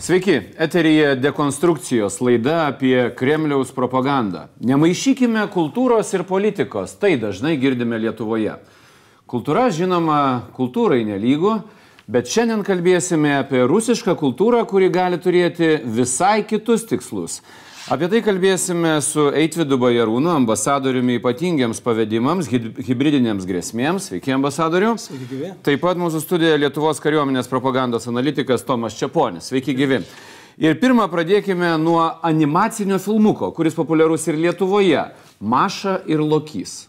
Sveiki, eteryje dekonstrukcijos laida apie Kremliaus propagandą. Nemaišykime kultūros ir politikos, tai dažnai girdime Lietuvoje. Kultūra, žinoma, kultūrai nelygų, bet šiandien kalbėsime apie rusišką kultūrą, kuri gali turėti visai kitus tikslus. Apie tai kalbėsime su Eitvidu Bajarūnu, ambasadoriumi ypatingiams pavedimams, hybridinėms grėsmėms. Sveiki, ambasadoriu. Sveiki, gyvi. Taip pat mūsų studijoje Lietuvos kariuomenės propagandos analitikas Tomas Čiaponis. Sveiki, gyvi. Ir pirmą pradėkime nuo animacinio filmuko, kuris populiarus ir Lietuvoje - Maša ir Lokys.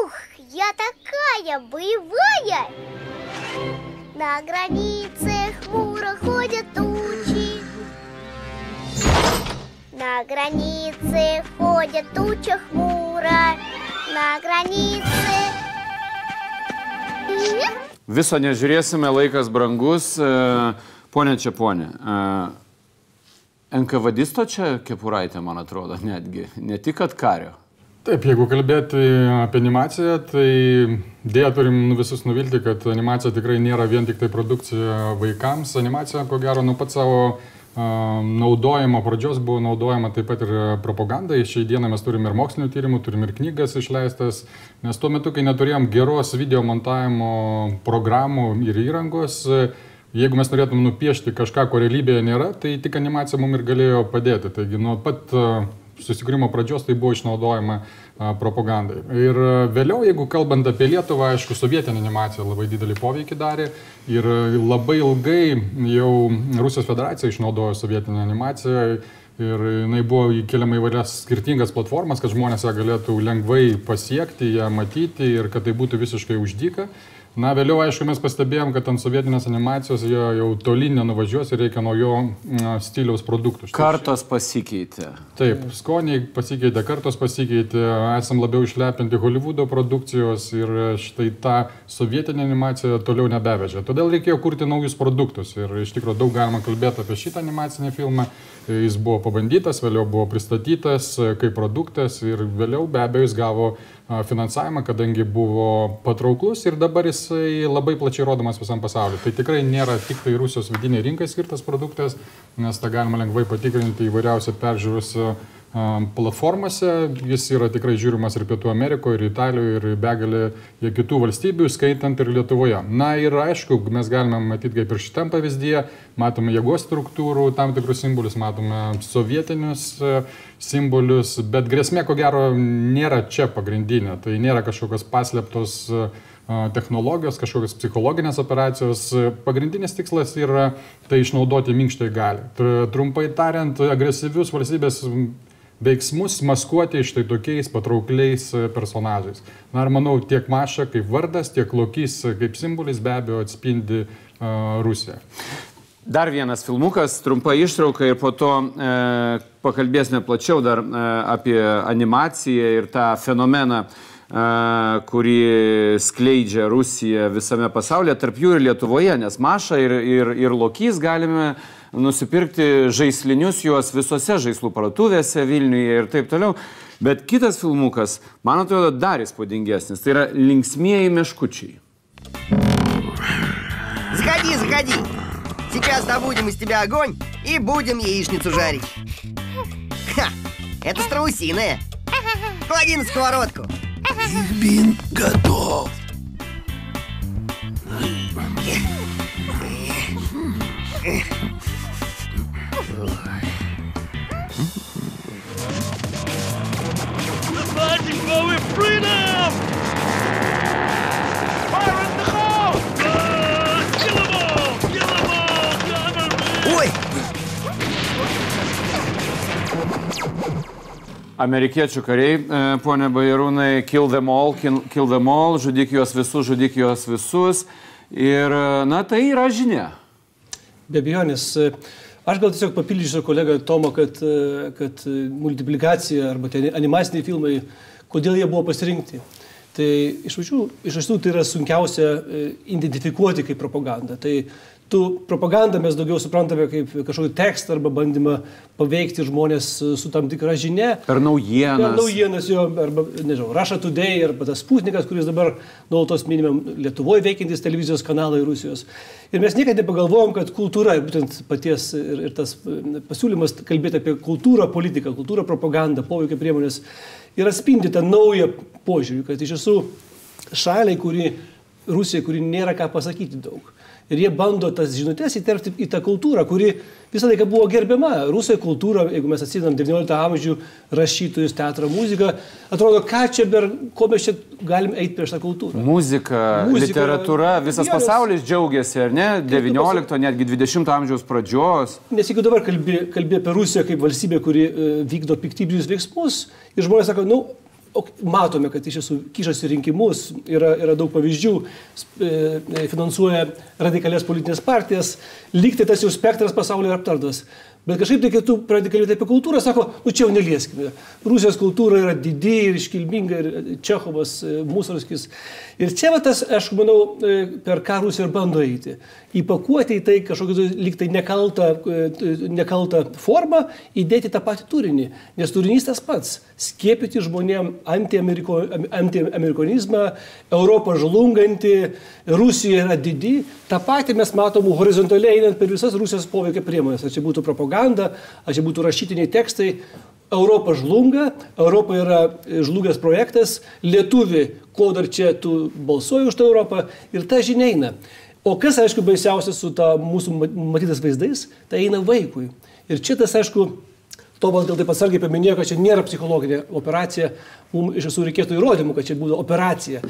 Ух, я такая боевая! На границе хмуро ходят тучи. На границе ходят туча хмуро. На границе... Viso nežiūrėsime, laikas brangus. E, Pone Čiaponė, NKVadisto čia kepuraitė, man atrodo, netgi, ne tik kad kario. Taip, jeigu kalbėti apie animaciją, tai dėja turim nu visus nuvilti, kad animacija tikrai nėra vien tik tai produkcija vaikams. Animacija, ko gero, nuo pat savo uh, naudojimo pradžios buvo naudojama taip pat ir propagandai. Šiai dieną mes turime ir mokslinių tyrimų, turime ir knygas išleistas, nes tuo metu, kai neturėjom geros video montavimo programų ir įrangos, jeigu mes norėtum nupiešti kažką, ko realybėje nėra, tai tik animacija mums ir galėjo padėti. Taigi nuo pat uh, susikūrimo pradžios tai buvo išnaudojama propagandai. Ir vėliau, jeigu kalbant apie Lietuvą, aišku, sovietinė animacija labai didelį poveikį darė ir labai ilgai jau Rusijos federacija išnaudojo sovietinę animaciją ir jinai buvo įkeliama į varias skirtingas platformas, kad žmonės ją galėtų lengvai pasiekti, ją matyti ir kad tai būtų visiškai uždyka. Na, vėliau, aišku, mes pastebėjom, kad ant sovietinės animacijos jie jau toli nenuvažiuos ir reikia naujo stiliaus produktų. Kartos pasikeitė. Taip, skoniai pasikeitė, kartos pasikeitė, esam labiau išlepinti Hollywoodo produkcijos ir štai tą sovietinę animaciją toliau nebevežė. Todėl reikėjo kurti naujus produktus ir iš tikrųjų daug galima kalbėti apie šitą animacinį filmą. Jis buvo pabandytas, vėliau buvo pristatytas kaip produktas ir vėliau be abejo jis gavo finansavimą, kadangi buvo patrauklus ir dabar jisai labai plačiai rodomas visam pasauliu. Tai tikrai nėra tik tai Rusijos vidiniai rinkai skirtas produktas, nes tą galima lengvai patikrinti įvairiausią peržiūros platformose. Jis yra tikrai žiūrimas ir Pietų Amerikoje, ir Italijoje, ir begalė kitų valstybių, skaitant ir Lietuvoje. Na ir aišku, mes galime matyti kaip ir šitam pavyzdyje, matome jėgos struktūrų, tam tikrus simbolius, matome sovietinius simbolius, bet grėsmė ko gero nėra čia pagrindinė. Tai nėra kažkokios paslėptos technologijos, kažkokios psichologinės operacijos. Pagrindinis tikslas yra tai išnaudoti minkštai gali. Trumpai tariant, agresyvius valstybės veiksmus maskuoti štai tokiais patraukliais e, personažais. Na ir manau, tiek Maša kaip vardas, tiek Lokys kaip simbolis be abejo atspindi uh, Rusiją. Dar vienas filmukas, trumpa ištrauka ir po to e, pakalbėsime plačiau dar e, apie animaciją ir tą fenomeną, e, kurį skleidžia Rusija visame pasaulyje, tarp jų ir Lietuvoje, nes Maša ir, ir, ir Lokys galime nusipirkti žaislinius juos visose žaislų parduotuvėse Vilniuje ir taip toliau. Bet kitas filmukas, man atrodo, dar įspūdingesnis. Tai yra linksmieji meškučiai. Заходи, заходи. Сейчас добудем из тебя огонь и будем яичницу жарить. Ха, это страусиная. Клади на сковородку. Ирбин готов. Fighting for with freedom! Fire in the hole! Uh, kill them all! Kill them all! Government! Ой, Amerikiečių kariai, e, ponė Bajarūnai, kill them all, kill, kill them all, žudyk juos visus, žudyk juos visus. Ir, e, na, tai yra žinia. Be abejonės. Aš gal tiesiog papildysiu kolegą Tomą, kad, e, kad multiplikacija arba tie animaciniai filmai, kodėl jie buvo pasirinkti. Tai iš tiesų tai yra sunkiausia e, identifikuoti kaip propaganda. Tai tu propagandą mes daugiau suprantame kaip kažkokį tekstą arba bandymą paveikti žmonės su tam tikra žinia. Per naujienas. Per naujienas jo, arba, nežinau, Russia Today, arba tas Sputnikas, kuris dabar nuolatos minimam Lietuvoje veikiantis televizijos kanalai Rusijos. Ir mes niekada nepagalvojom, kad kultūra, būtent paties ir, ir tas pasiūlymas kalbėti apie kultūrą, politiką, kultūrą, propagandą, poveikio priemonės ir atspindi tą naują požiūrį, kad iš tiesų šaliai, kuri, Rusija, kuri nėra ką pasakyti daug ir jie bando tas žinutės įterpti į tą kultūrą, kuri visą laiką buvo gerbiama. Rusai kultūra, jeigu mes atsidam 19 amžių, rašytojus, teatrą, muziką, atrodo, ką čia ber, ko mes čia galim eiti prieš tą kultūrą. Muzika, Muzika, literatūra, visas vienas- pasaulis džiaugiasi, ar ne? 19, netgi 20 amžiaus pradžios. Nes jeigu dabar kalbė, kalbė apie Rusiją kaip valstybę, kuri e, vykdo piktybinius veiksmus, ir žmonės sako, nu, matome, kad iš tiesų kišasi rinkimus, yra, yra daug pavyzdžių, e, finansuoja radikalias politinės partijas, lyg tai tas jau spektras pasaulyje yra aptartas. Bet kažkaip tai, kai tu pradedi kalbėti apie kultūrą, sako, nu čia jau nelieskime. Rusijos kultūra yra didi ir iškilminga, ir Čechovas, e, Musarskis. Ir čia va tas, aš manau, e, per ką Rusija ir bando eiti. Įpakuoti į tai kažkokią tai lyg tai nekaltą, e, nekaltą formą, įdėti tą patį turinį. Nes turinys tas pats. Skiepyti žmonėm antiameriko- antiamerikonizmą, Europą žlunganti, Rusija yra didi. Ta pati mes matom horizontaliai einant per visas Rusijos poveikio priemonės. Ar čia būtų propaganda, ar čia būtų rašytiniai tekstai. Europa žlunga, Europa yra žlugęs projektas, lietuvi, ko dar čia tu balsuoji už tą Europą ir ta žinia eina. O kas, aišku, baisiausia su ta mūsų ma- matytas vaizdais, tai eina vaikui. Ir čia tas, aišku, Tomas gal taip atsargiai paminėjo, kad čia nėra psichologinė operacija, mums iš tiesų reikėtų įrodymų, kad čia būtų operacija.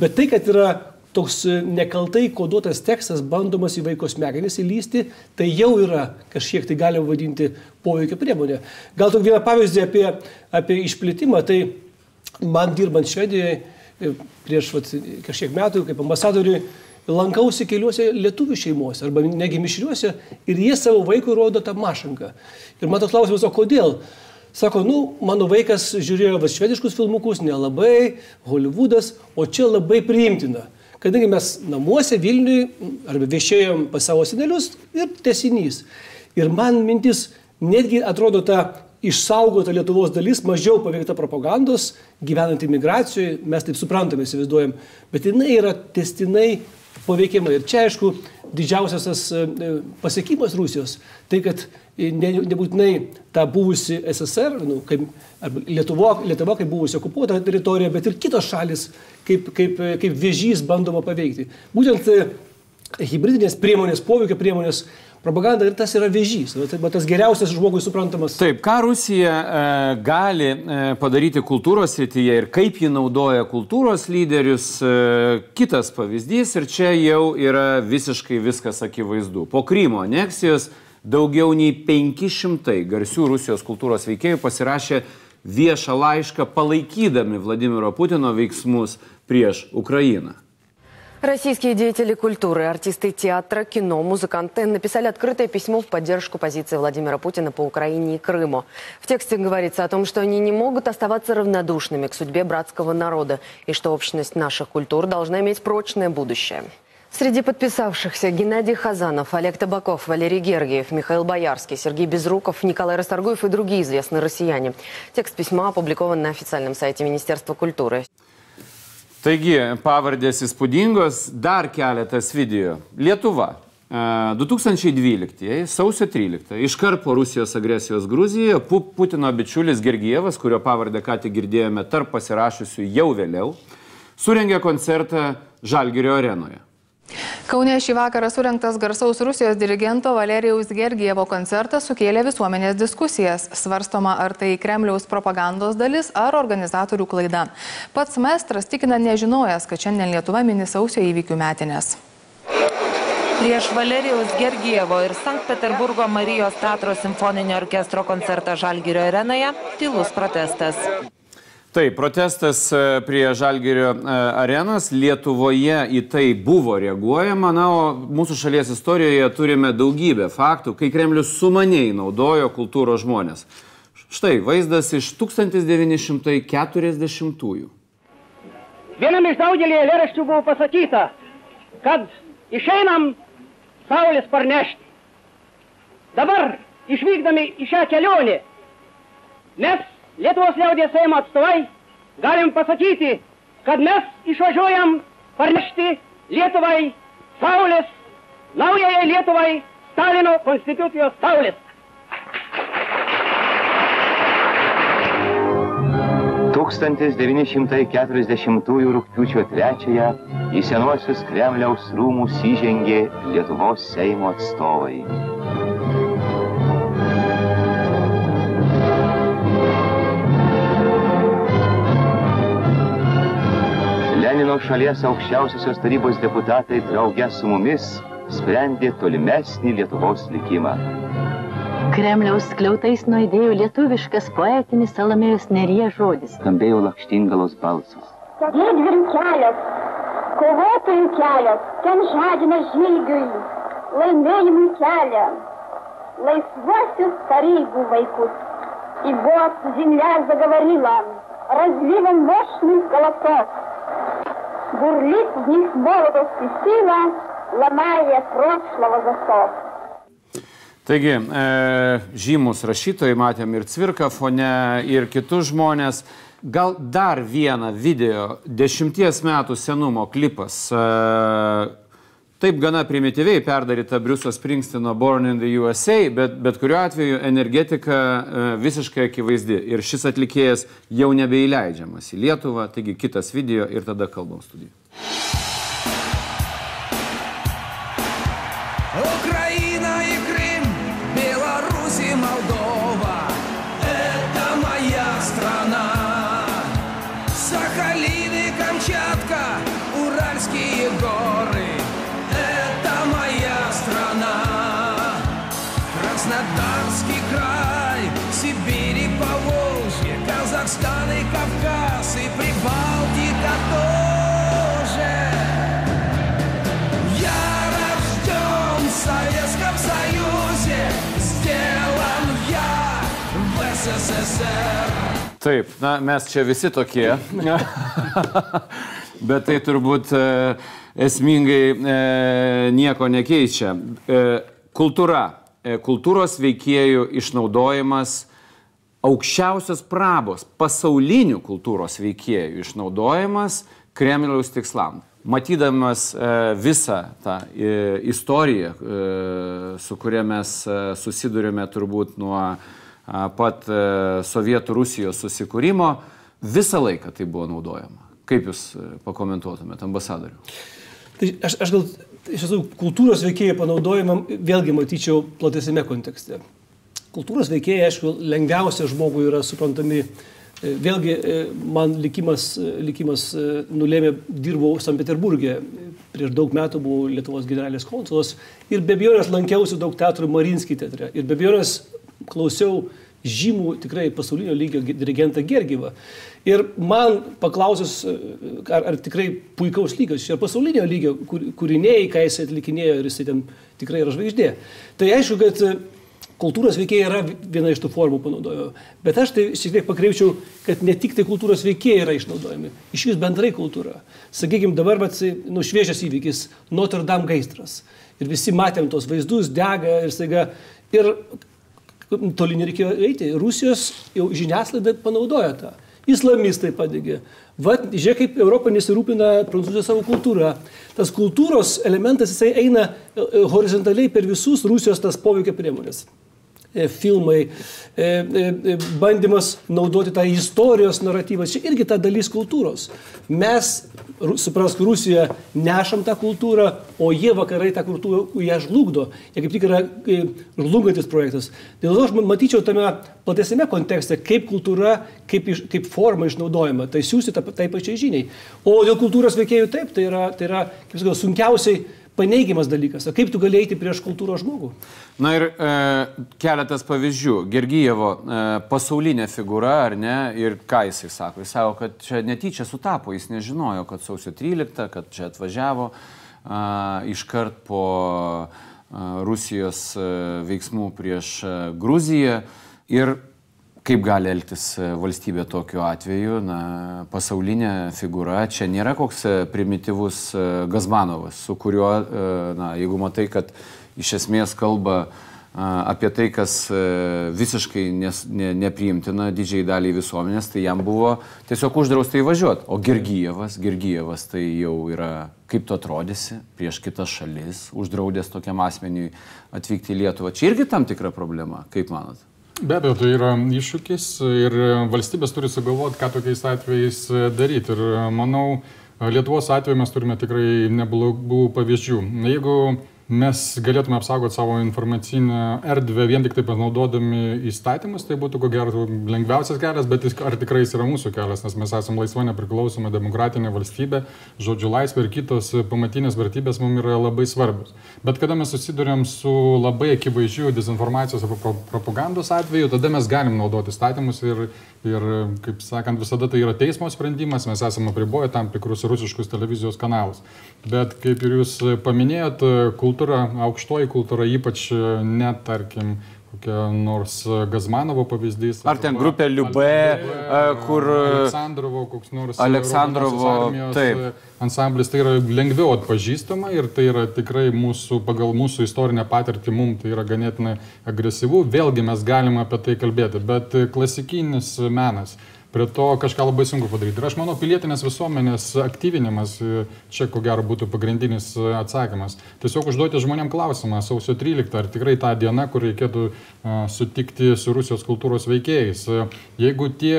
Bet tai, kad yra toks e, nekaltai koduotas tekstas, bandomas į vaiko smegenis įlysti, tai jau yra kažkiek tai galima vadinti poveikio priemonė. Gal tokį vieną pavyzdį apie, apie išplitimą, tai man dirbant Švedijoje e, prieš vat, kažkiek metų kaip ambasadoriui, lankausi keliuose lietuvių šeimose arba negi mišriuose ir jie savo vaikui rodo tą mašanką. Ir man toks klausimas, o kodėl? Sako, nu, mano vaikas žiūrėjo va, švediškus filmukus, nelabai, Hollywoodas, o čia labai priimtina. Kadangi mes namuose Vilniui arba viešėjom pas savo senelius ir tesinys. Ir man mintis, netgi atrodo ta išsaugota Lietuvos dalis mažiau paveikta propagandos, gyvenant imigracijoje, mes taip suprantame, įsivaizduojam, bet jinai yra testinai paveikiama. Ir čia, aišku, didžiausias tas e, e, pasiekimas Rusijos, tai kad e, ne, nebūtinai ta buvusi SSR, nu, kaip, Lietuvo, Lietuva kaip buvusi okupuota teritorija, bet ir kitos šalis kaip, kaip, kaip vėžys bandoma paveikti. Būtent hybridinės priemonės, poveikio priemonės, propaganda ir tas yra vėžys. Va, tai va tas geriausias žmogui suprantamas. Taip, ką Rusija e, gali e, padaryti kultūros srityje ir kaip ji naudoja kultūros lyderius, e, kitas pavyzdys ir čia jau yra visiškai viskas akivaizdu. Po Krymo aneksijos daugiau nei 500 garsių Rusijos kultūros veikėjų pasirašė viešą laišką palaikydami Vladimiro Putino veiksmus prieš Ukrainą. Российские деятели культуры, артисты театра, кино, музыканты написали открытое письмо в поддержку позиции Владимира Путина по Украине и Крыму. В тексте говорится о том, что они не могут оставаться равнодушными к судьбе братского народа и что общность наших культур должна иметь прочное будущее. Среди подписавшихся Геннадий Хазанов, Олег Табаков, Валерий Гергиев, Михаил Боярский, Сергей Безруков, Николай Расторгуев и другие известные россияне. Текст письма опубликован на официальном сайте Министерства культуры. Taigi, pavardės įspūdingos, dar keletas video. Lietuva. e, 2012, sausio 13, iškart po Rusijos agresijos Gruzijoje, Pu- Putino bičiulis Gergievas, kurio pavardę ką tik girdėjome tarp pasirašysių jau vėliau, surengė koncertą Žalgirio arenoje. Kaune šį vakarą surinktas garsaus Rusijos dirigento Valerijaus Gergievo koncertas sukėlė visuomenės diskusijas. Svarstoma, ar tai Kremliaus propagandos dalis ar organizatorių klaida. Pats maestras tikina nežinojęs, kad šiandien Lietuva mini sausio įvykių metinės. Prieš Valerijaus Gergievo ir Sankt Peterburgo Marijos teatro simfoninio orkestro koncertą Žalgirio arenoje tylus protestas. Taip, protestas e, prie Žalgirio e, arenos Lietuvoje į tai buvo reaguojama, na, o mūsų šalies istorijoje turime daugybę faktų, kai Kremlius sumaniai naudojo kultūros žmonės. Štai vaizdas iš 1940-ųjų. Vienam iš daugelį eilėraščių buvo pasakyta, kad išeinam saulės parnešti. Dabar išvykdami į šią kelionę, mes Lietuvos liaudės Seimo atstovai galim pasakyti, kad mes išvažiuojam parnešti Lietuvai saulės, naujajai Lietuvai Stalino konstitucijos saulės. 1940 rūpiučio 3-ąją į senuosius Kremliaus rūmus įžengė Lietuvos Seimo atstovai. Lenino šalies aukščiausiosios tarybos deputatai drauge su mumis sprendė tolimesnį Lietuvos likimą. Kremliaus skliautais nuėdėjo lietuviškas poetinis Salomėjos nerie žodis. Skambėjo lakštingalos balsas. Didvyrių kelias, kovotojų kelias, ten žadina žygiui, laimėjimui kelią, laisvuosius тарейгу vaikus. И вот земля заговорила разливом мощных голосов. Бурлит в них молодость и сила, ломая прошлого засов. Taigi, e, žymus rašytojai, matėm ir Cvirką fone, ir kitus žmonės. Gal dar vieną video, dešimties metų senumo klipas, e, taip gana primityviai perdaryta Briuso Springstino Born in the USA, bet, bet kuriuo atveju energetika e, visiškai akivaizdi. Ir šis atlikėjas jau nebeįleidžiamas į Lietuvą, taigi kitas video ir tada kalbam studijų. Taip, na, mes čia visi tokie. Bet tai turbūt e, esmingai e, nieko nekeičia. E, kultūra, kultūros veikėjų išnaudojimas, aukščiausios prabos, pasaulinių kultūros veikėjų išnaudojimas Kremliaus tikslam. Matydamas visą tą istoriją, su kuria mes e, susidurėme turbūt nuo pat e, Sovietų Rusijos susikūrimo, visą laiką tai buvo naudojama. Kaip Jūs e, pakomentuotumėte, ambasadoriu? Tai aš, aš gal iš tiesų kultūros veikėjų panaudojimą vėlgi matyčiau platesime kontekste. Kultūros veikėjai, aišku, lengviausia žmogui yra suprantami. e, Vėlgi man likimas, likimas nulėmė, dirbau St. Peterburgė, prieš daug metų buvau Lietuvos generalinis konsulas ir be abejonės lankiausi daug teatrų Marinskį teatre. Ir be abejonės klausiau žymų tikrai pasaulinio lygio dirigentą Gergyvą. Ir man paklausus, e, ar, ar tikrai puikaus lygio, čia pasaulinio lygio kūriniai, ką jis atlikinėjo ir jis ten tikrai yra žvaigždė. Tai aišku, kad kultūros veikėjai yra viena iš tų formų panaudojimo. Bet aš tai šiek tiek pakreipčiau, kad ne tik tai kultūros veikėjai yra išnaudojami, iš vis bendrai kultūra. Sakykime, dabar vat, nu, šviežias įvykis - Notre Dame gaisras. Ir visi matėm tos vaizdus, dega ir staiga. Ir toli nereikėjo eiti. Rusijos jau žiniasklaida panaudoja tą. Islamistai padegė. Vat, žiūrėk, kaip Europą nesirūpina Prancūzija savo kultūrą. Tas kultūros elementas, jisai eina e, e, horizontaliai per visus Rusijos tas poveikio priemonės. E, Filmai, e, e, bandymas naudoti tą istorijos naratyvą, čia irgi ta dalis kultūros. Mes, suprask, Rusija nešam tą kultūrą, o jie vakarai tą kultūrą, ją žlugdo. Jie kaip tik yra žlungantis projektas. Dėl to aš ma- matyčiau tame platesnėme kontekste, kaip kultūra, kaip, iš- kaip forma išnaudojama. Tai siūsti tą- tai pačiai žiniai. O dėl kultūros veikėjų taip, tai yra, tai yra kaip sakau, sunkiausiai paneigiamas dalykas. O kaip tu gali eiti prieš kultūros žmogų? Na ir e, keletas pavyzdžių. Gergyjevo e, pasaulinė figūra, ar ne? Ir ką jisai sako? Jis sako, kad čia netyčia sutapo, jis nežinojo, kad sausio 13, kad čia atvažiavo a, iškart po a, Rusijos a, veiksmų prieš a, Gruziją. Ir kaip gali elgtis e, valstybė tokiu atveju. Na, pasaulinė figūra čia nėra koks e, primityvus e, Gazmanovas, su kuriuo, na, jeigu matai, kad iš esmės kalba apie tai, kas visiškai nes, ne, nepriimtina didžiai daliai visuomenės, tai jam buvo tiesiog uždrausta įvažiuoti. O Gergyjevas, Gergyjevas tai jau yra, kaip tu atrodysi, prieš kitas šalis, uždraudęs tokiam asmeniui atvykti į Lietuvą. Čia irgi tam tikra problema, kaip manot? Be abejo, tai yra iššūkis ir valstybės turi sugalvoti, ką tokiais atvejais daryti. Ir manau, Lietuvos atveju mes turime tikrai neblogų pavyzdžių. Jeigu mes galėtume apsaugoti savo informacinę erdvę vien tik tai panaudodami įstatymus, tai būtų ko gero lengviausias kelias, bet ar tikrai jis yra mūsų kelias, nes mes esame laisva nepriklausoma demokratinė valstybė, žodžių laisvė ir kitos pamatinės vertybės mums yra labai svarbios. Bet kada mes susidurėm su labai akivaizdžiu dezinformacijos arba pro- propagandos atveju, tada mes galim naudoti įstatymus ir, ir, kaip sakant, visada tai yra teismo sprendimas, mes esame apriboję tam tikrus rusiškus televizijos kanalus. Bet kaip ir jūs paminėjot, kultūra, aukštoji kultūra, ypač net, tarkim, kokia nors Gazmanovo pavyzdys. Ar ten grupė Liubė, e, kur... Aleksandrovo, koks nors. Aleksandrovo, taip. Ansamblis tai yra lengviau atpažįstama ir tai yra tikrai mūsų, pagal mūsų istorinę patirtį, mums tai yra ganėtinai agresyvu. Vėlgi mes galime apie tai kalbėti, bet klasikinis menas. Prie to kažką labai sunku padaryti. Ir aš manau, pilietinės visuomenės aktyvinimas čia ko gero būtų pagrindinis atsakymas. Tiesiog užduoti žmonėm klausimą, sausio 13, ar tikrai ta diena, kur reikėtų sutikti su Rusijos kultūros veikėjais. Jeigu tie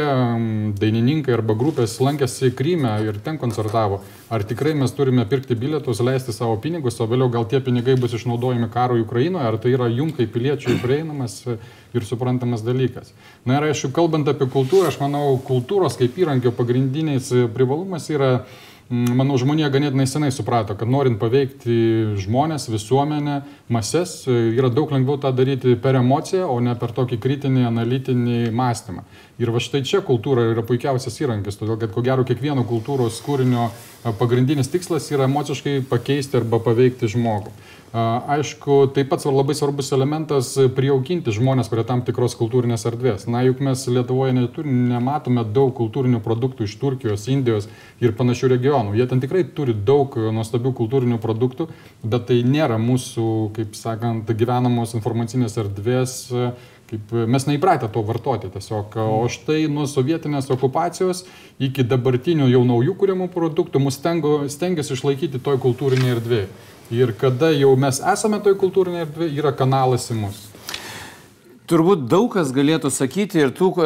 dainininkai arba grupės lankėsi Kryme ir ten koncertavo, ar tikrai mes turime pirkti bilietus, leisti savo pinigus, o vėliau gal tie pinigai bus išnaudojami karui Ukrainoje, ar tai yra jum kaip piliečiui prieinamas ir suprantamas dalykas. Na ir aišku, kalbant apie kultūrą, aš manau, kultūros kaip įrankio pagrindinis privalumas yra, manau, žmonija ganėtinai senai suprato, kad norint paveikti žmonės, visuomenę, mases, e, yra daug lengviau tą daryti per emociją, o ne per tokį kritinį, analitinį mąstymą. Ir va štai čia kultūra yra puikiausias įrankis, todėl kad ko gero kiekvieno kultūros kūrinio a, pagrindinis tikslas yra emociškai pakeisti arba paveikti žmogų. Aišku, taip pat labai svarbus elementas prijaukinti žmonės prie tam tikros kultūrinės erdvės. Na, juk mes Lietuvoje neturim, nematome daug kultūrinių produktų iš Turkijos, Indijos ir panašių regionų. Jie ten tikrai turi daug e, nuostabių kultūrinių produktų, bet tai nėra mūsų, kaip sakant, gyvenamos informacinės erdvės. e, Kaip e, mes neįpratę to vartoti tiesiog. O štai nuo sovietinės okupacijos iki dabartinių jau naujų kūrimų produktų mus stengiasi išlaikyti toj kultūrinėje erdvėje. Ir kada jau mes esame toj kultūrinėje erdvėje, yra kanalas į mus. Turbūt daug kas galėtų sakyti ir tų e,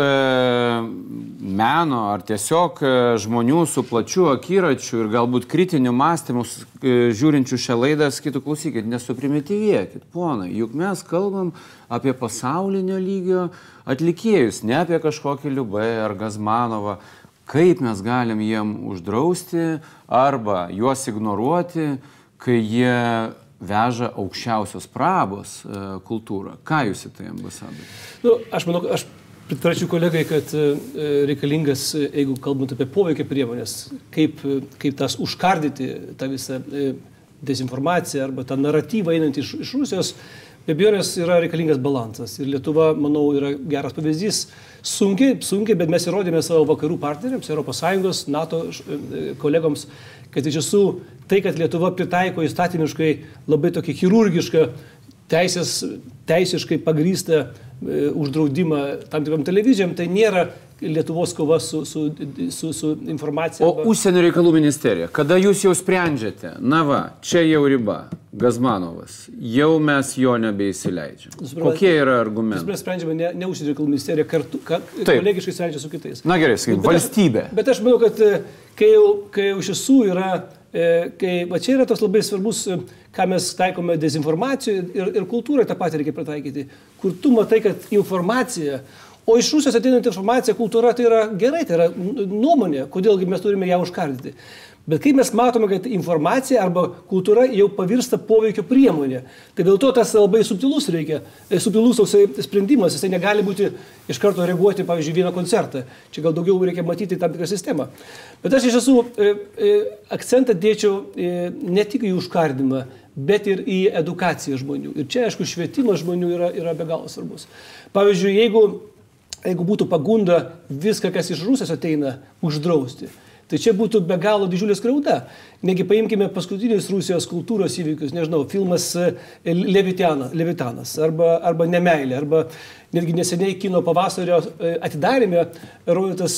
meno ar tiesiog e, žmonių su plačiu akiračiu ir galbūt kritiniu mąstymu e, žiūrinčių šią laidą sakytų, klausykit, nesuprimityvėkit, ponai, juk mes kalbam apie pasaulinio lygio atlikėjus, ne apie kažkokį Liubę ar Gazmanovą. Kaip mes galim jiem uždrausti arba juos ignoruoti, kai jie veža aukščiausios prabos e, kultūrą. Ką jūs į tai ambasadoriai? Nu, aš manau, aš pritarčiau kolegai, kad e, reikalingas, e, jeigu kalbant apie poveikio priemonės, kaip, kaip tas užkardyti tą visą dezinformaciją arba tą naratyvą einant iš, iš Rusijos, be abejonės yra reikalingas balansas. Ir Lietuva, manau, yra geras pavyzdys. Sunkiai, sunkiai, bet mes įrodėme savo vakarų partneriams, ES, NATO kolegoms, kad iš tiesų tai, kad Lietuva pritaiko įstatymiškai labai tokį chirurgišką teisės, teisiškai pagrystą e, uždraudimą tam tikram televizijom, tai nėra Lietuvos kova su, su, su, su informacija. O užsienio reikalų ministerija, kada jūs jau sprendžiate, na va, čia jau riba, Gazmanovas, jau mes jo nebeįsileidžiam. Kokie yra argumentai? mes sprendžiame ne, ne užsienio reikalų ministerija, kartu, ka, kolegiškai sprendžia su kitais. Na gerai, sakykim, Bet aš- valstybė. Bet aš manau, kad e, kai jau, kai jau iš tiesų yra, kai, va čia yra tas labai svarbus, e, ką mes taikome dezinformacijoje ir, ir kultūrai tą patį reikia pritaikyti, kur tu matai, kad informacija, o iš Rusijos ateinanti informacija, kultūra tai yra gerai, tai yra nuomonė, kodėlgi mes turime ją užkardyti. Bet kai mes matome, kad informacija arba kultūra jau pavirsta poveikio priemonė, tai dėl to tas labai subtilus reikia, e, subtilus toksai sprendimas, jisai negali būti iš karto reaguoti, pavyzdžiui, vieną koncertą. Čia gal daugiau reikia matyti tam tikrą sistemą. Bet aš iš tiesų e, e, akcentą dėčiau e, ne tik į užkardimą, bet ir į edukaciją žmonių. Ir čia, aišku, švietimas žmonių yra, yra be galo svarbus. Pavyzdžiui, jeigu jeigu būtų pagunda viską, kas iš Rusijos ateina, uždrausti. Tai čia būtų be galo didžiulė skriauda. Negi paimkime paskutinius Rusijos kultūros įvykius, nežinau, filmas e, Levitiana, Levitanas arba, arba Nemailė, arba netgi neseniai kino pavasario e, atidarėme rodytas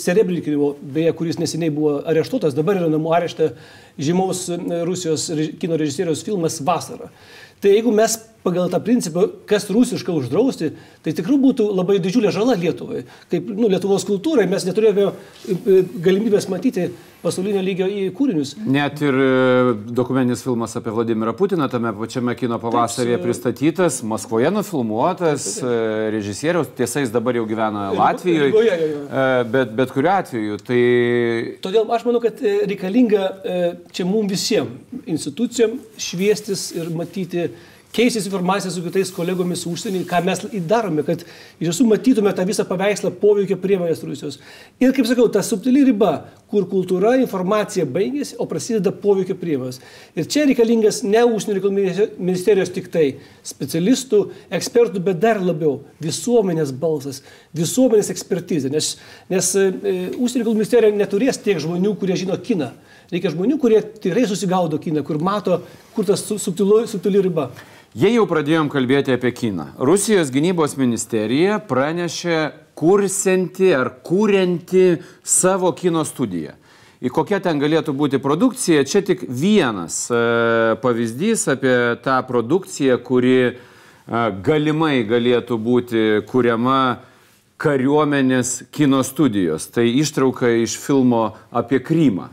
Serebrinkinimo, beje, kuris neseniai buvo areštuotas, dabar yra namų arešte žymaus e, Rusijos kino režisieriaus filmas Vasara. Tai jeigu mes pagal tą principą, kas rusišką uždrausti, tai tikrai būtų labai didžiulė žala Lietuvai. Kaip nu, Lietuvos kultūrai mes neturėjome e, galimybės matyti pasaulinio lygio į kūrinius. Net ir e, dokumentinis filmas apie Vladimirą Putiną tame pačiame kino pavasarėje Taip, pristatytas, Maskvoje nufilmuotas, e, režisieriaus, tiesa, jis dabar jau gyvena Latvijoje, e, bet, bet kuriuo atveju. Tai Todėl aš manau, kad e, reikalinga e, čia mums visiems institucijom šviestis ir matyti, keistis informaciją su kitais kolegomis užsienį, ką mes darome, kad iš tiesų matytume tą visą paveikslą poveikio priemonės Rusijos. Ir kaip sakau, ta subtili riba, kur kultūra, informacija baigėsi, o prasideda poveikio priemonės. Ir čia reikalingas ne užsienio reikalų minister- ministerijos tik tai specialistų, ekspertų, bet dar labiau visuomenės balsas, visuomenės ekspertizė. Nes, nes e, užsienio reikalų ministerija neturės tiek žmonių, kurie žino kiną. Reikia žmonių, kurie tikrai susigaudo kiną, kur mato, kur tas subtili riba. Jei jau pradėjom kalbėti apie kiną, Rusijos gynybos ministerija pranešė kursinti ar kūrenti savo kino studiją. Į kokia ten galėtų būti produkcija, čia tik vienas e, pavyzdys apie tą produkciją, kuri e, galimai galėtų būti kuriama kariuomenės kino studijos. Tai ištrauka iš filmo apie Krymą.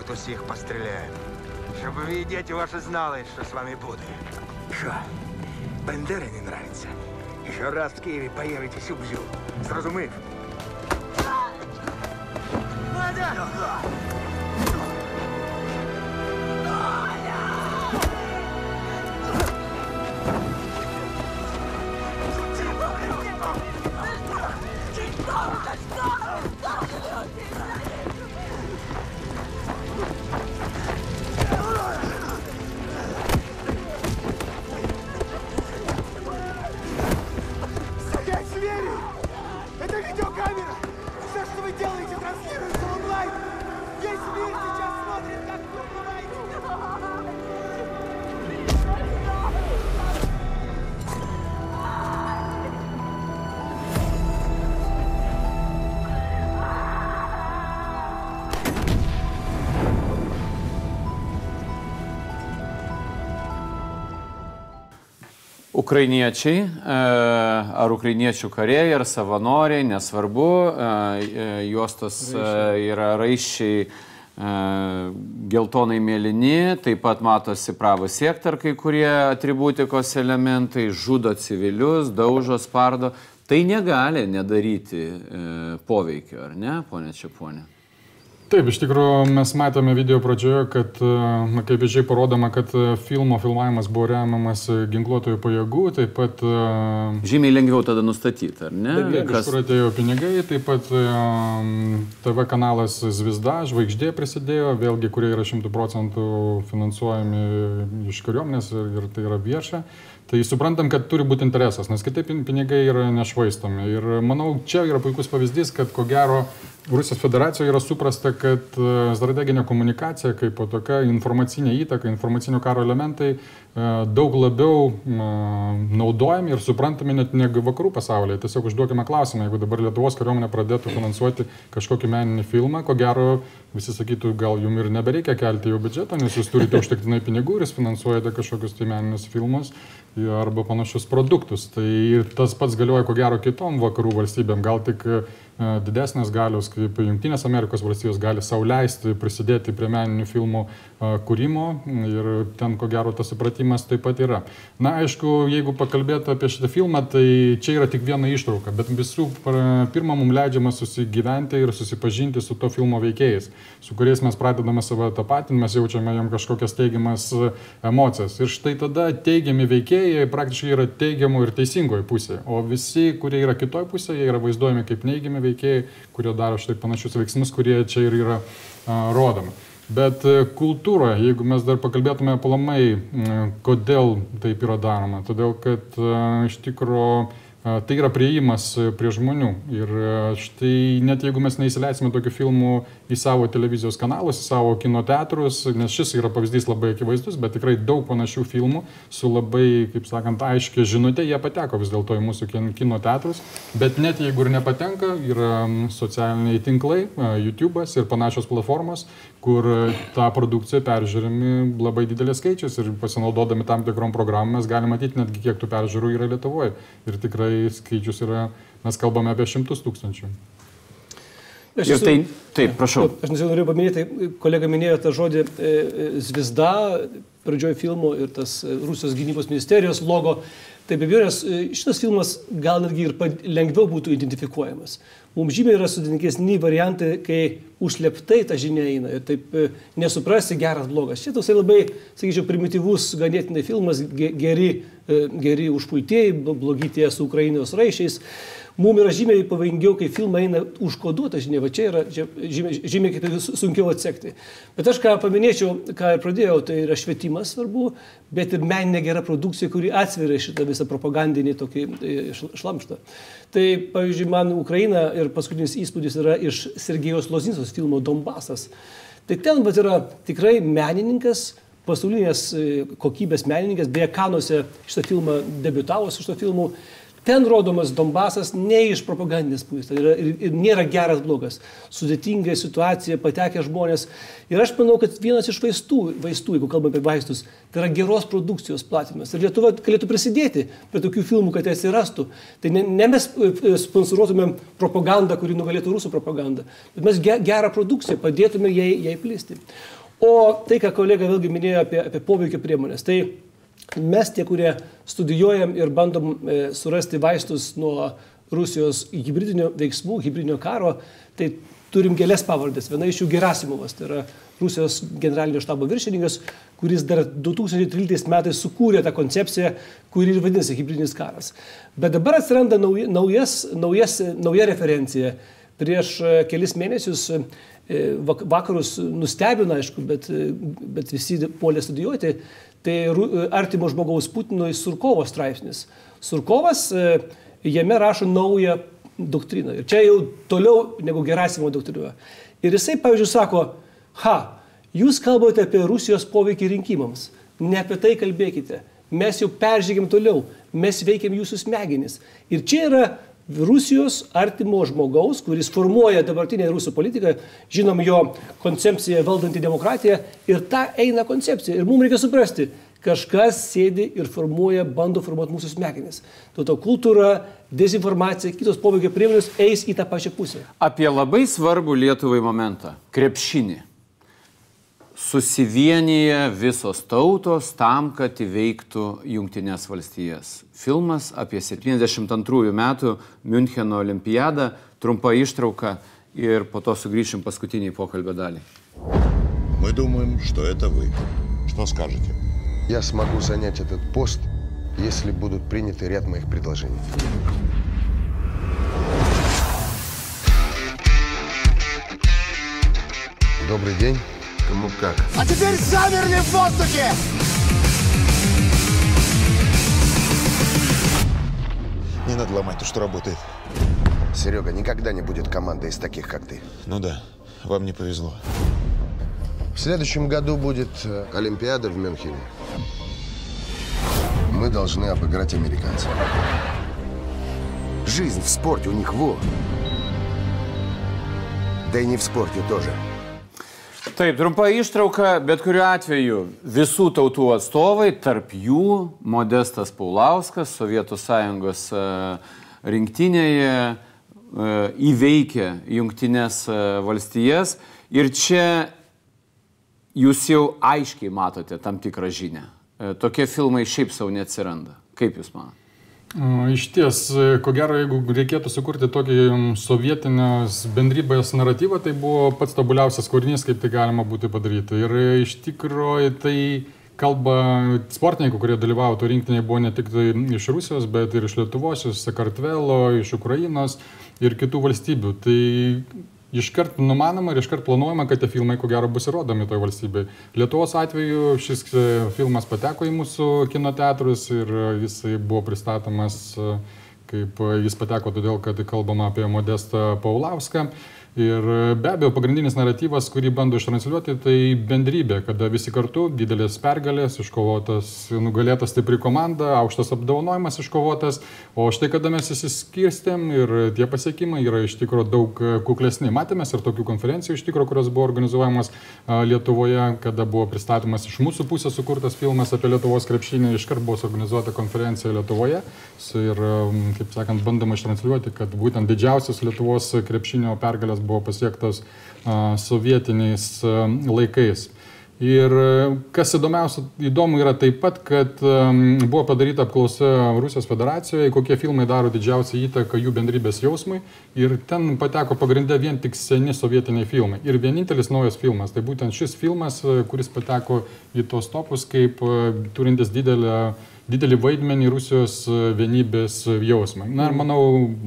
Надо будет усіх постреляем. Щоб ви, дети ваши, знали, що з вами буде. Що, Бендери не нравится? Еще раз в Києві появитесь уб'ю. Зрозумів? Стоять, Ukrainiečiai, e, ar ukrainiečių kariai, ar savanoriai, nesvarbu, e, e, juostos yra raiščiai geltonai mėlyni, taip pat matosi pravos siektar kai kurie atributikos elementai, žudo civilius, daužo, spardo. Tai negali nedaryti poveikio, ar ne, ponė Čiaponė? Taip, iš tikrųjų mes matėme video pradžioje, kad, e, na, kaip žiai parodoma, kad e, filmo filmavimas buvo remiamas e, ginkluotojų pajėgų, taip pat... Žymiai lengviau tada nustatyti, ar ne? Taip, iš kur atėjo pinigai, taip pat TV kanalas Zvisda, žvaigždė prisidėjo, vėlgi, kurie yra 100 procentų finansuojami iš kariuomenės ir, ir tai yra vieša. Tai suprantam, kad turi būti interesas, nes kitaip pin- pinigai yra nešvaistomi. Ir manau, čia yra puikus pavyzdys, kad ko gero Rusijos federacijoje yra suprasta, kad e, strateginė komunikacija kaip po tokia informacinė įtaka, informacinio karo elementai e, daug labiau e, naudojami ir suprantami net negu vakarų pasaulyje. Tiesiog užduokime klausimą, jeigu dabar Lietuvos kariuomenė pradėtų finansuoti kažkokį meninį filmą, ko gero visi sakytų, gal jums ir nebereikia kelti jau biudžeto, nes jūs turite užtektinai pinigų ir jūs finansuojate kažkokius tai meninius filmus arba panašius produktus. Tai tas pats galioja ko gero kitom vakarų valstybėm, gal tik didesnės galios, kaip Junktinės Amerikos valstijos gali sauliaisti prisidėti prie meninių filmų e, kūrimo ir ten ko gero tas supratimas taip pat yra. Na, aišku, jeigu pakalbėtų apie šitą filmą, tai čia yra tik viena ištrauka, bet visų pirma mums leidžiama susigyventi ir susipažinti su to filmo veikėjais, su kuriais mes pradedame savo tapatinti, mes jaučiame jam kažkokias teigiamas e, emocijas. Ir štai tada teigiami veikėjai praktiškai yra teigiamų ir teisingoje pusėje, o visi, kurie yra kitoje pusėje, yra vaizduojami kaip neigiami veikėjai veikėjai, kurie daro štai panašius veiksmus, kurie čia ir yra rodomi. Bet e, kultūroje, jeigu mes dar pakalbėtume aplamai, kodėl taip yra daroma, todėl kad iš tikrųjų Tai yra prieimas e, prie žmonių. Ir e, štai net jeigu mes neįsileisime tokių filmų į savo televizijos kanalus, į savo kino teatrus, nes šis yra pavyzdys labai akivaizdus, bet tikrai daug panašių filmų su labai, kaip sakant, aiškia žinutė, jie pateko vis dėlto į mūsų kino teatrus. Bet net jeigu ir nepatenka, yra socialiniai tinklai, YouTube'as ir panašios platformos, kur tą produkciją peržiūrimi labai didelės skaičius ir pasinaudodami tam tikrom programom mes galime matyti netgi kiek tų peržiūrų yra Lietuvoje. Ir tikrai skaičius yra, mes kalbame apie šimtus tūkstančių. Aš ir tai, taip, prašau. Aš norėjau paminėti, kolega minėjo tą žodį e, e, Zvisda pradžioje filmo ir tas e, Rusijos gynybos ministerijos logo. Tai be abejonės šitas filmas gal netgi ir lengviau būtų identifikuojamas. Mums žymiai yra sudėtingesni variantai, kai užleptai ta žinia eina ir taip nesuprasi geras blogas. Čia toksai labai, sakyčiau, primityvus ganėtinai filmas, geri, geri užpultieji, blogi tie su Ukrainos raišiais mums yra žymiai pavojingiau, kai filmai eina užkoduota žinia, va čia yra žymiai, žymiai kaip sunkiau atsekti. Bet aš ką paminėčiau, ką ir pradėjau, tai yra švietimas svarbu, bet ir meninė gera produkcija, kuri atsveria šitą visą propagandinį tokį e, šlamštą. Tai, pavyzdžiui, man Ukraina ir paskutinis įspūdis yra iš Sergejos Lozinsos filmo Donbasas. Tai ten bet yra tikrai menininkas, pasaulinės e, kokybės menininkas, beje, Kanuose šitą filmą debitavo su šitą filmu Ten rodomas Donbasas ne iš propagandinės pusės, tai yra, ir, ir nėra geras blogas, sudėtinga situacija, patekę žmonės. Ir aš manau, kad vienas iš vaistų, vaistų jeigu kalbame apie vaistus, tai yra geros produkcijos platinimas. Ir Lietuva galėtų prisidėti prie tokių filmų, kad jie atsirastų. Tai ne, ne mes e, e, sponsoruotumėm propagandą, kuri nugalėtų rusų propagandą, bet mes gerą produkciją padėtume jai, jai plisti. O tai, ką kolega vėlgi minėjo apie, apie poveikio priemonės, tai mes tie, kurie studijuojam ir bandom e, surasti vaistus nuo Rusijos hybridinio veiksmų, hybridinio karo, tai turim kelias pavardės. Viena iš jų Gerasimovas, tai yra Rusijos generalinio štabo viršininkas, kuris dar 2013 metais sukūrė tą koncepciją, kuri ir vadinasi hybridinis karas. Bet dabar atsiranda naujas, naujas, nauja referencija. Prieš e, kelis mėnesius vakarus nustebino, aišku, bet, bet visi puolė studijuoti Tai artimo žmogaus Putinui Surkovo straipsnis. Surkovas e, jame rašo naują doktriną. Ir čia jau toliau negu Gerasimo doktrina. Ir jisai, pavyzdžiui, sako, ha, jūs kalbate apie Rusijos poveikį rinkimams. Ne apie tai kalbėkite. Mes jau peržygėm toliau. Mes veikiam jūsų smegenis. Ir čia yra Rusijos artimo žmogaus, kuris formuoja dabartinę rusų politiką, žinom jo koncepciją valdantį demokratiją ir ta eina koncepcija. Ir mums reikia suprasti, kažkas sėdi ir formuoja, bando formuoti mūsų smegenis. Dėl to kultūra, dezinformacija, kitos poveikio priemonės eis į tą pačią pusę. Apie labai svarbų Lietuvai momentą - krepšinį susivienyje visos tautos tam, kad įveiktų Junktinės valstijas. Filmas apie 72 metų Müncheno olimpiadą, trumpa ištrauka ir po то сугришим паскутiniai поkalbio dalį. Мы думаем, что это вы. Что скажете? Я смогу занять этот пост, если будут приняты ряд моих предложений. Добрый день. Кому как. А теперь замерли в воздухе! Не надо ломать то, что работает. Серега, никогда не будет команды из таких, как ты. Ну да, вам не повезло. В следующем году будет э, Олимпиада в Мюнхене. Мы должны обыграть американцев. Жизнь в спорте у них во. Да и не в спорте тоже. Taip, trumpa ištrauka, bet kuriuo atveju visų tautų atstovai, tarp jų Modestas Paulauskas, Sovietų sąjungos e, rinktinėje e, įveikė jungtinės e, valstijas ir čia jūs jau aiškiai matote tam tikrą žinę. Tokie filmai šiaip savo neatsiranda. Kaip jūs manote? Iš ties, ko gero, jeigu reikėtų sukurti tokį sovietinės bendrybės naratyvą, tai buvo pats tobuliausias kūrinys, kaip tai galima būtų padaryti. Ir e, iš tikrųjų tai kalba sportininkų, kurie dalyvavo to rinktinėje, buvo ne tik tai iš Rusijos, bet ir iš Lietuvos, iš Sakartvelo, iš Ukrainos ir kitų valstybių. Tai iškart numanoma ir iškart planuojama, kad tie filmai ko gero bus įrodomi toje valstybėje. Lietuvos atveju šis e, filmas pateko į mūsų kino teatrus ir jisai buvo pristatomas e, kaip e, jis pateko todėl, kad kalbama apie Modestą Paulauską. Ir e, be abejo, pagrindinis naratyvas, kurį bando ištransliuoti, tai bendrybė, kada visi kartu, didelės pergalės, iškovotas, nugalėta stipri komanda, aukštas apdovanojimas iškovotas, o štai kada mes įsiskirstėm ir tie pasiekimai yra iš tikrųjų daug e, kuklesni. Matėmės ir tokių konferencijų iš tikrųjų, kurios buvo organizuojamos Lietuvoje, kada buvo pristatomas iš mūsų pusės sukurtas filmas apie Lietuvos krepšinį, iškart buvo suorganizuota konferencija Lietuvoje. Ir, m, kaip sakant, bandoma ištransliuoti, kad būtent didžiausias Lietuvos krepšinio pergalės buvo pasiektas a, sovietiniais laikais. Ir e, kas įdomiausia, įdomu yra taip pat, kad buvo padaryta apklausa Rusijos federacijoje, kokie filmai daro didžiausią įtaką jų bendrybės jausmui. Ir ten pateko pagrindę vien tik seni sovietiniai filmai. Ir vienintelis naujas filmas, tai būtent šis filmas, e, kuris pateko į tos topus kaip e, turintis didelę didelį vaidmenį Rusijos e, vienybės jausmą. Na ir manau,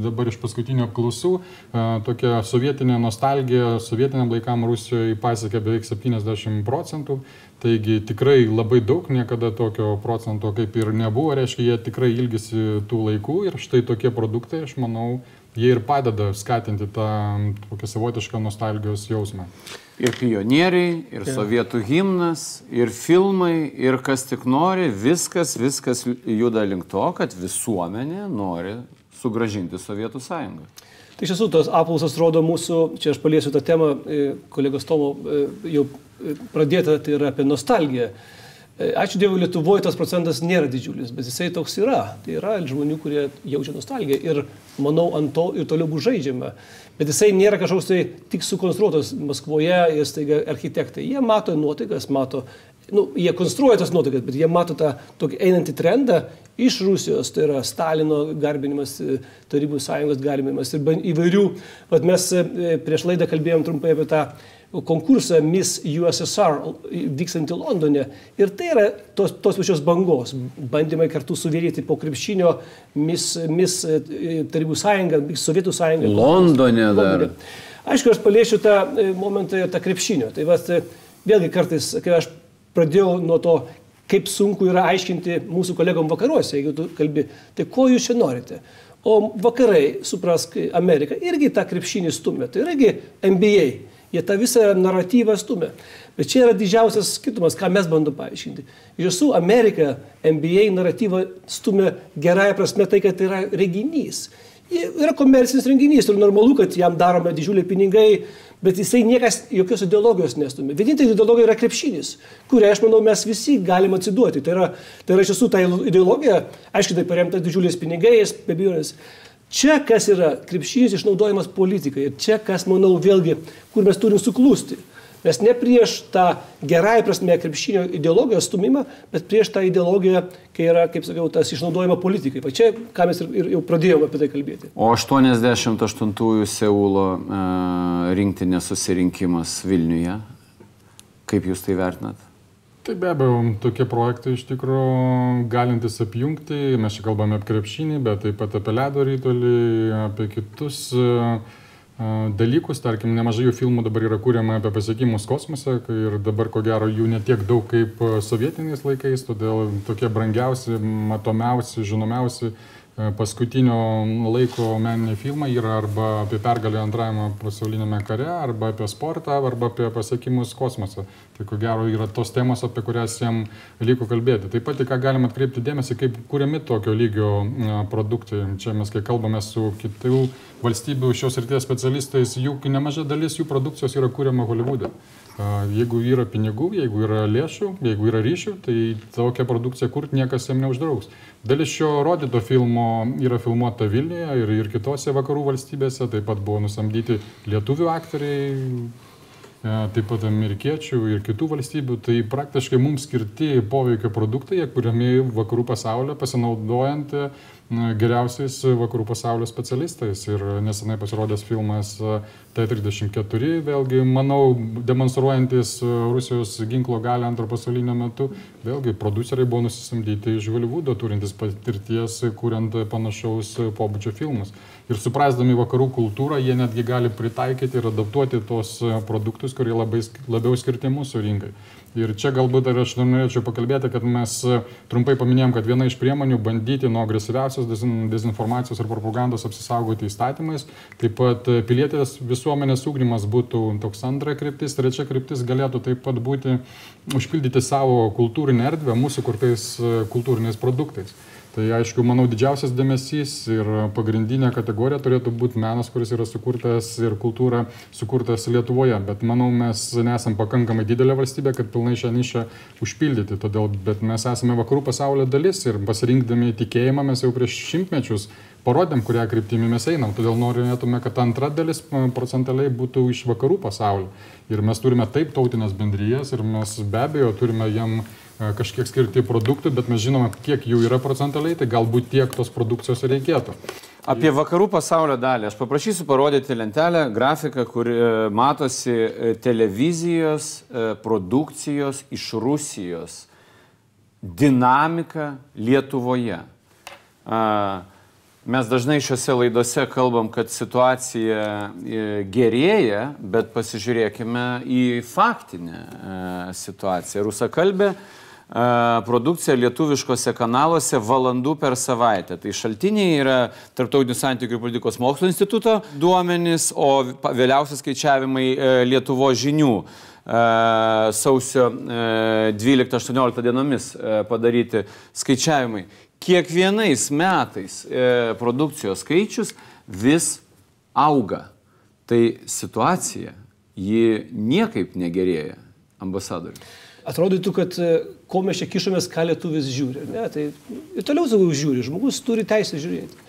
dabar iš paskutinių apklausų e, tokia sovietinė nostalgija sovietiniam laikam Rusijoje pasiekė beveik 70 procentų. Taigi tikrai labai daug, niekada tokio procento kaip ir nebuvo, reiškia, jie tikrai ilgisi tų laikų ir štai tokie produktai, aš manau, jie ir padeda skatinti tą tokią savotišką nostalgijos jausmą. Ir pionieriai, ir Jo. sovietų himnas, ir filmai, ir kas tik nori, viskas, viskas juda link to, kad visuomenė nori sugražinti Sovietų sąjungą. Tai iš tiesų tos apklausos rodo mūsų, čia aš paliesiu tą temą, e, kolegos Tomo e, jau e, pradėta, tai yra apie nostalgiją. E, Ačiū Dievui, Lietuvoje tas procentas nėra didžiulis, bet jisai toks yra. Tai yra žmonių, kurie jaučia nostalgiją ir manau ant to ir toliau bus žaidžiama. Bet jisai nėra kažkoks tai tik sukonstruotas Maskvoje ir staiga architektai. Jie mato nuotaikas, mato, nu, jie konstruoja tas nuotaikas, bet jie mato tą tokį einantį trendą iš Rusijos, tai yra Stalino garbinimas, e, Tarybų sąjungos garbinimas ir įvairių. Vat mes e, prieš laidą kalbėjom trumpai apie tą konkursą Miss USSR vykstantį Londone. Ir tai yra tos, tos pačios bangos. Bandymai kartu suvienyti po krepšinio Miss, Miss e, Tarybų sąjungą, Miss Sovietų sąjungą. Londone dar. Aišku, aš paliešiu tą momentą ir tą krepšinio. Tai vat, e, vėlgi kartais, kai aš pradėjau nuo to, kaip sunku yra aiškinti mūsų kolegom vakaruose, jeigu tu kalbi, tai ko jūs čia norite. O vakarai, suprask, Amerika irgi tą krepšinį stumia. Tai irgi NBA. Jie tą visą naratyvą stumia. Bet čia yra didžiausias skirtumas, ką mes bandom paaiškinti. Iš tiesų, Amerika NBA naratyvą stumia gerąją prasme tai, kad tai yra reginys. Yra komercinis renginys ir normalu, kad jam darome didžiuliai pinigai, bet jisai niekas jokios ideologijos nestumia. Vienintelė ideologija yra krepšinis, kurią, aš manau, mes visi galime atsiduoti. Tai yra, tai yra iš tiesų ta ideologija, aišku, tai paremta didžiuliais pinigais, be abejonės. Čia kas yra krepšinis išnaudojimas politikai ir čia kas, manau, vėlgi, kur mes turim suklūsti. Mes ne prieš tą gerąją prasme krepšinio ideologijos stumimą, bet prieš tą ideologiją, kai yra, kaip sakiau, tas išnaudojama politikai. Va čia, ką mes ir, ir jau pradėjome apie tai kalbėti. O 88-ųjų Seulo e, rinktinės susirinkimas Vilniuje, kaip jūs tai vertinat? Tai be abejo, tokie projektai iš tikrųjų galintis apjungti, mes čia kalbame apie krepšinį, bet taip pat apie ledo rytolį, apie kitus e, dalykus, tarkim, nemažai jų filmų dabar yra kūriama apie pasiekimus kosmose ir dabar ko gero jų netiek daug kaip sovietiniais laikais, todėl tokie brangiausi, matomiausi, žinomiausi paskutinio laiko meniniai filmai yra arba apie pergalę antrajame pasaulinėme kare, arba apie sportą, arba apie pasiekimus kosmose. Tai ko gero yra tos temos, apie kurias jam liko kalbėti. Taip pat, ką galima atkreipti dėmesį, kaip kūriami tokio lygio e, produktai. Čia mes, kai kalbame su kitų valstybių šios ryties specialistais, jų nemaža dalis jų produkcijos yra kūriama Hollywoode. Jeigu yra pinigų, jeigu yra lėšų, jeigu yra ryšių, tai tokią produkciją kurti niekas jam neuždraus. Dalis šio rodyto filmo yra filmuota Vilniuje ir, ir kitose vakarų valstybėse, taip pat buvo nusamdyti lietuvių aktoriai, e, taip pat amerikiečių ir kitų valstybių, tai praktiškai mums skirti poveikio produktai, kuriami vakarų pasaulio pasinaudojant geriausiais vakarų pasaulio specialistais. Ir nesenai pasirodęs filmas e, T-34, vėlgi, manau, demonstruojantis Rusijos ginklo galę antro pasaulinio metu, vėlgi, produceriai buvo nusisamdyti iš Hollywoodo, turintis patirties, kuriant panašaus pobūdžio filmus. Ir suprasdami vakarų kultūrą, jie netgi gali pritaikyti ir adaptuoti tos produktus, kurie labai, labiau skirti mūsų rinkai. Ir čia galbūt ir aš norėčiau pakalbėti, kad mes e, trumpai paminėjom, kad viena iš priemonių bandyti nuo agresyviausios dezinformacijos ir propagandos apsisaugoti įstatymais, taip pat e, pilietės visuomenės ūkdymas būtų toks antra kryptis, trečia kryptis galėtų taip pat būti užpildyti savo kultūrinę erdvę mūsų kurtais e, kultūriniais produktais. Tai aišku, manau, didžiausias dėmesys ir pagrindinė kategorija turėtų būti menas, kuris yra sukurtas ir kultūra sukurtas Lietuvoje. Bet manau, mes nesam pakankamai didelė valstybė, kad pilnai šią nišą užpildyti. Todėl, bet mes esame vakarų pasaulio dalis ir pasirinkdami tikėjimą mes jau prieš šimtmečius parodėm, kurią kryptimį mes einam. Todėl norėtume, kad antra dalis procentaliai būtų iš vakarų pasaulio. Ir mes turime taip tautinės bendryjas ir mes be abejo turime jam kažkiek skirti produktų, bet mes žinome, kiek jų yra procentaliai, tai galbūt tiek tos produkcijos reikėtų. Apie vakarų pasaulio dalį. Aš paprašysiu parodyti lentelę, grafiką, kur e, matosi e, televizijos produkcijos iš Rusijos dinamika Lietuvoje. Mes dažnai šiuose laidose kalbam, kad situacija gerėja, bet pasižiūrėkime į faktinę situaciją. Rusakalbė produkcija lietuviškose kanaluose valandų per savaitę. Tai šaltiniai yra Tarptautinių santykių ir politikos mokslo instituto duomenys, o vėliausias skaičiavimai e, Lietuvo žinių e, sausio 12-18 e, dienomis padaryti skaičiavimai. Kiekvienais metais produkcijos skaičius vis auga. Tai situacija, ji niekaip negerėja, ambasadoriui atrodytų, kad e, ko mes čia kišomės, ką lietuvis žiūri. Ne? Tai ir toliau sakau žiūri, žmogus turi teisę žiūrėti.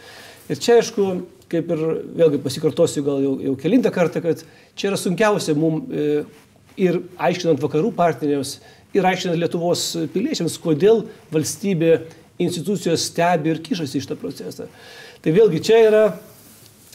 Ir čia aišku, kaip ir vėlgi pasikartosiu gal jau, jau kelintą kartą, kad čia yra sunkiausia mums e, ir aiškinant vakarų partneriams, ir aiškinant Lietuvos piliečiams, kodėl valstybė institucijos stebi ir kišasi iš tą procesą. Tai vėlgi čia yra,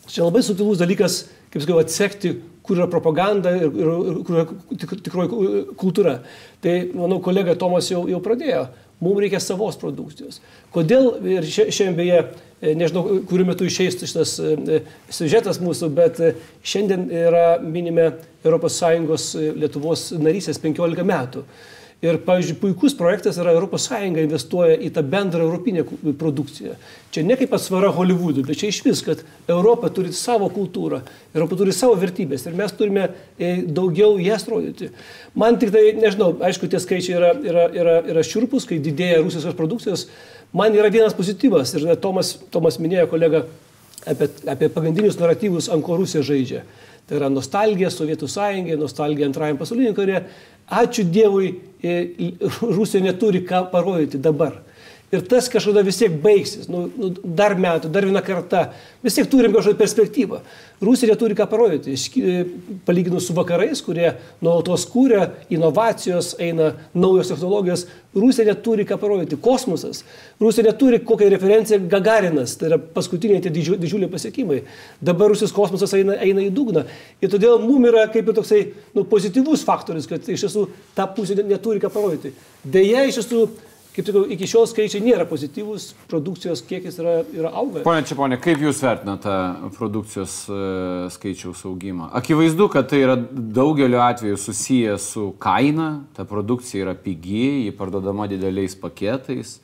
čia labai subtilus dalykas, kaip sakau, atsekti, kur yra propaganda ir, ir, ir kur yra tik, tikroji kultūra. Tai, manau, kolega Tomas jau, jau pradėjo. Mums reikia savos produkcijos. Kodėl, ir šiandien beje, e, nežinau, kuriuo metu išeis šitas e, siužetas mūsų, bet e, šiandien yra minime ES Lietuvos narysės 15 metų. Ir, pavyzdžiui, puikus projektas yra ES investuoja į tą bendrą europinę produkciją. Čia ne kaip atsvara Hollywoodui, bet čia iš vis, kad Europa turi savo kultūrą, Europa turi savo vertybės ir mes turime e, daugiau jas rodyti. Man tik tai, nežinau, aišku, tie skaičiai yra, yra, yra, yra šiurpus, kai didėja Rusijos produkcijos. Man yra vienas pozityvas ir Tomas, Tomas minėjo kolega apie, apie pagrindinius naratyvus, ant ko Rusija žaidžia. Tai yra nostalgija Sovietų sąjungai, nostalgija antrajam pasauliniam karė. Ačiū Dievui, Rusija neturi ką parodyti dabar. Ir tas kažkada vis tiek baigsis, nu, nu, dar metų, dar vieną kartą. Vis tiek turim kažkokią perspektyvą. Rusija turi ką parodyti, palyginus su vakarais, kurie nuolatos kūrė, inovacijos, eina naujos technologijos. Rusija neturi ką parodyti. Kosmosas. Rusija neturi kokią referenciją Gagarinas, tai yra paskutiniai tie didžiu, didžiuliai pasiekimai. Dabar Rusijos kosmosas eina, eina į dugną. Ir todėl mums yra kaip ir toksai nu, pozityvus faktorius, kad iš tiesų ta pusė neturi ką parodyti. Deja, iš tiesų kaip sakau, iki šiol skaičiai nėra pozityvūs, produkcijos kiekis yra, yra auga. Pone Čiaponė, kaip Jūs vertinate produkcijos e, skaičiaus augimą? Akivaizdu, kad tai yra daugeliu atveju susiję su kaina, ta produkcija yra pigi, ji parduodama dideliais paketais,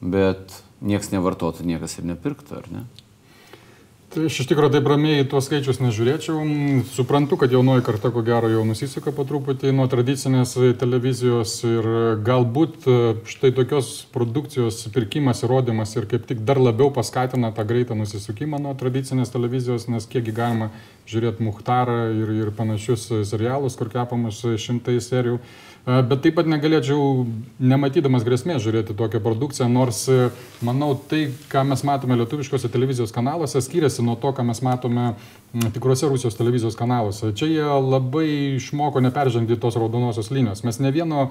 bet niekas nevartotų, niekas ir nepirktų, ar ne? Tai aš iš tikrųjų taip ramiai tuos skaičius nežiūrėčiau. Suprantu, kad jaunoji karta ko gero jau nusisuka po truputį nuo tradicinės televizijos ir galbūt e, štai tokios produkcijos pirkimas, įrodymas ir kaip tik dar labiau paskatina tą greitą nusisukimą nuo tradicinės televizijos, nes kiekgi galima žiūrėti Muhtarą ir, ir panašius serialus, kur kepamas šimtai serijų. Bet taip pat negalėčiau, nematydamas grėsmės, žiūrėti tokią produkciją, nors manau, tai, ką mes matome lietuviškose televizijos kanaluose, skiriasi nuo to, ką mes matome tikruose Rusijos televizijos kanaluose. Čia jie labai išmoko neperžengti tos raudonosios linijos. Mes ne vieno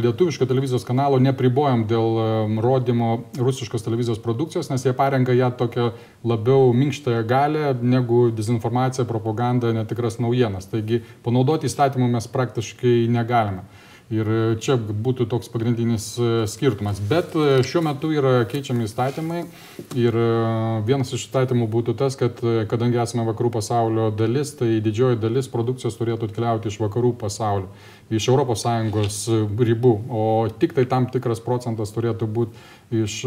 lietuviško televizijos kanalo nepribojam dėl rodymo rusiškos televizijos produkcijos, nes jie parenka ją tokią labiau minkštąją galę negu dezinformacija, propaganda, netikras naujienas. Taigi panaudoti įstatymų mes praktiškai negalime. Ir čia būtų toks pagrindinis skirtumas. Bet šiuo metu yra keičiami įstatymai ir vienas iš įstatymų būtų tas, kad kadangi esame vakarų pasaulio dalis, tai didžioji dalis produkcijos turėtų atkeliauti iš vakarų pasaulio, iš ES ribų, o tik tai tam tikras procentas turėtų būti iš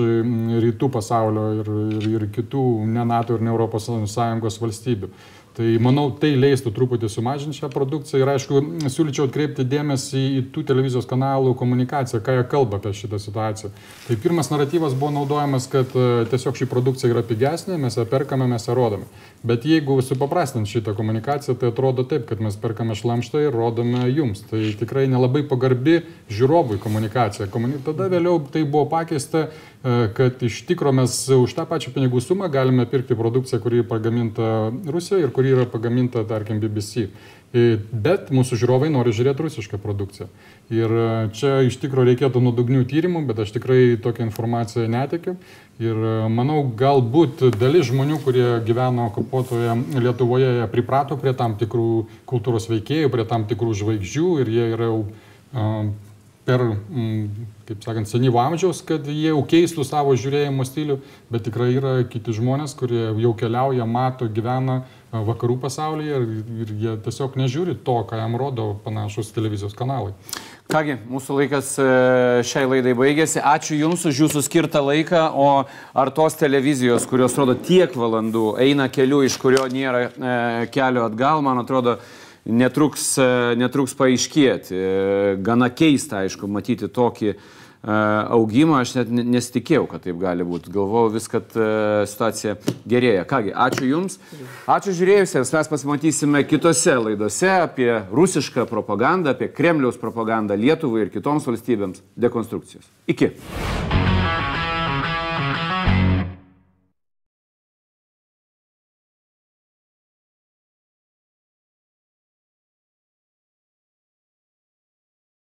rytų pasaulio ir, ir, ir kitų ne NATO ir ne ES valstybių. Tai manau, tai leistų truputį sumažinti šią produkciją ir aišku, siūlyčiau atkreipti dėmesį į tų televizijos kanalų komunikaciją, ką jie kalba apie šitą situaciją. Tai pirmas naratyvas buvo naudojamas, kad e, tiesiog ši produkcija yra pigesnė, mes ją perkame, mes ją rodome. Bet jeigu supaprastint šitą komunikaciją, tai atrodo taip, kad mes perkame šlamštą ir rodome jums. Tai tikrai nelabai pagarbi žiūrovui komunikacija. Komuni... Tada vėliau tai buvo pakeista kad iš tikro mes už tą pačią pinigų sumą galime pirkti produkciją, kuri pagaminta Rusijoje ir kuri yra pagaminta, tarkim, BBC. E, bet mūsų žiūrovai nori žiūrėti rusišką produkciją. Ir e, čia iš tikrųjų reikėtų nuodugnių tyrimų, bet aš tikrai tokią informaciją netikiu. Ir manau, galbūt dalis žmonių, kurie gyveno okupuotoje Lietuvoje, priprato prie tam tikrų kultūros veikėjų, prie tam tikrų žvaigždžių ir jie yra jau per, kaip sakant, senyvo amžiaus, kad jie jau keistų savo žiūrėjimo stilių, bet tikrai yra kiti žmonės, kurie jau keliauja, mato, gyvena vakarų pasaulyje ir, ir jie tiesiog nežiūri to, ką jam rodo panašus televizijos kanalai. Kągi, mūsų laikas e, šiai laidai baigėsi. Ačiū Jums už Jūsų skirtą laiką, o ar tos televizijos, kurios rodo tiek valandų, eina keliu, iš kurio nėra e, kelio atgal, man atrodo, netruks, e, netruks paaiškėti. Gana keista, aišku, matyti tokį e, augimą, aš net nesitikėjau, kad taip gali būti. Galvojau vis, kad situacija gerėja. Kągi, ačiū Jums. Ačiū žiūrėjusiems. Mes pasimatysime kitose laidose apie rusišką propagandą, apie Kremliaus propagandą Lietuvai ir kitoms valstybėms dekonstrukcijos. Iki.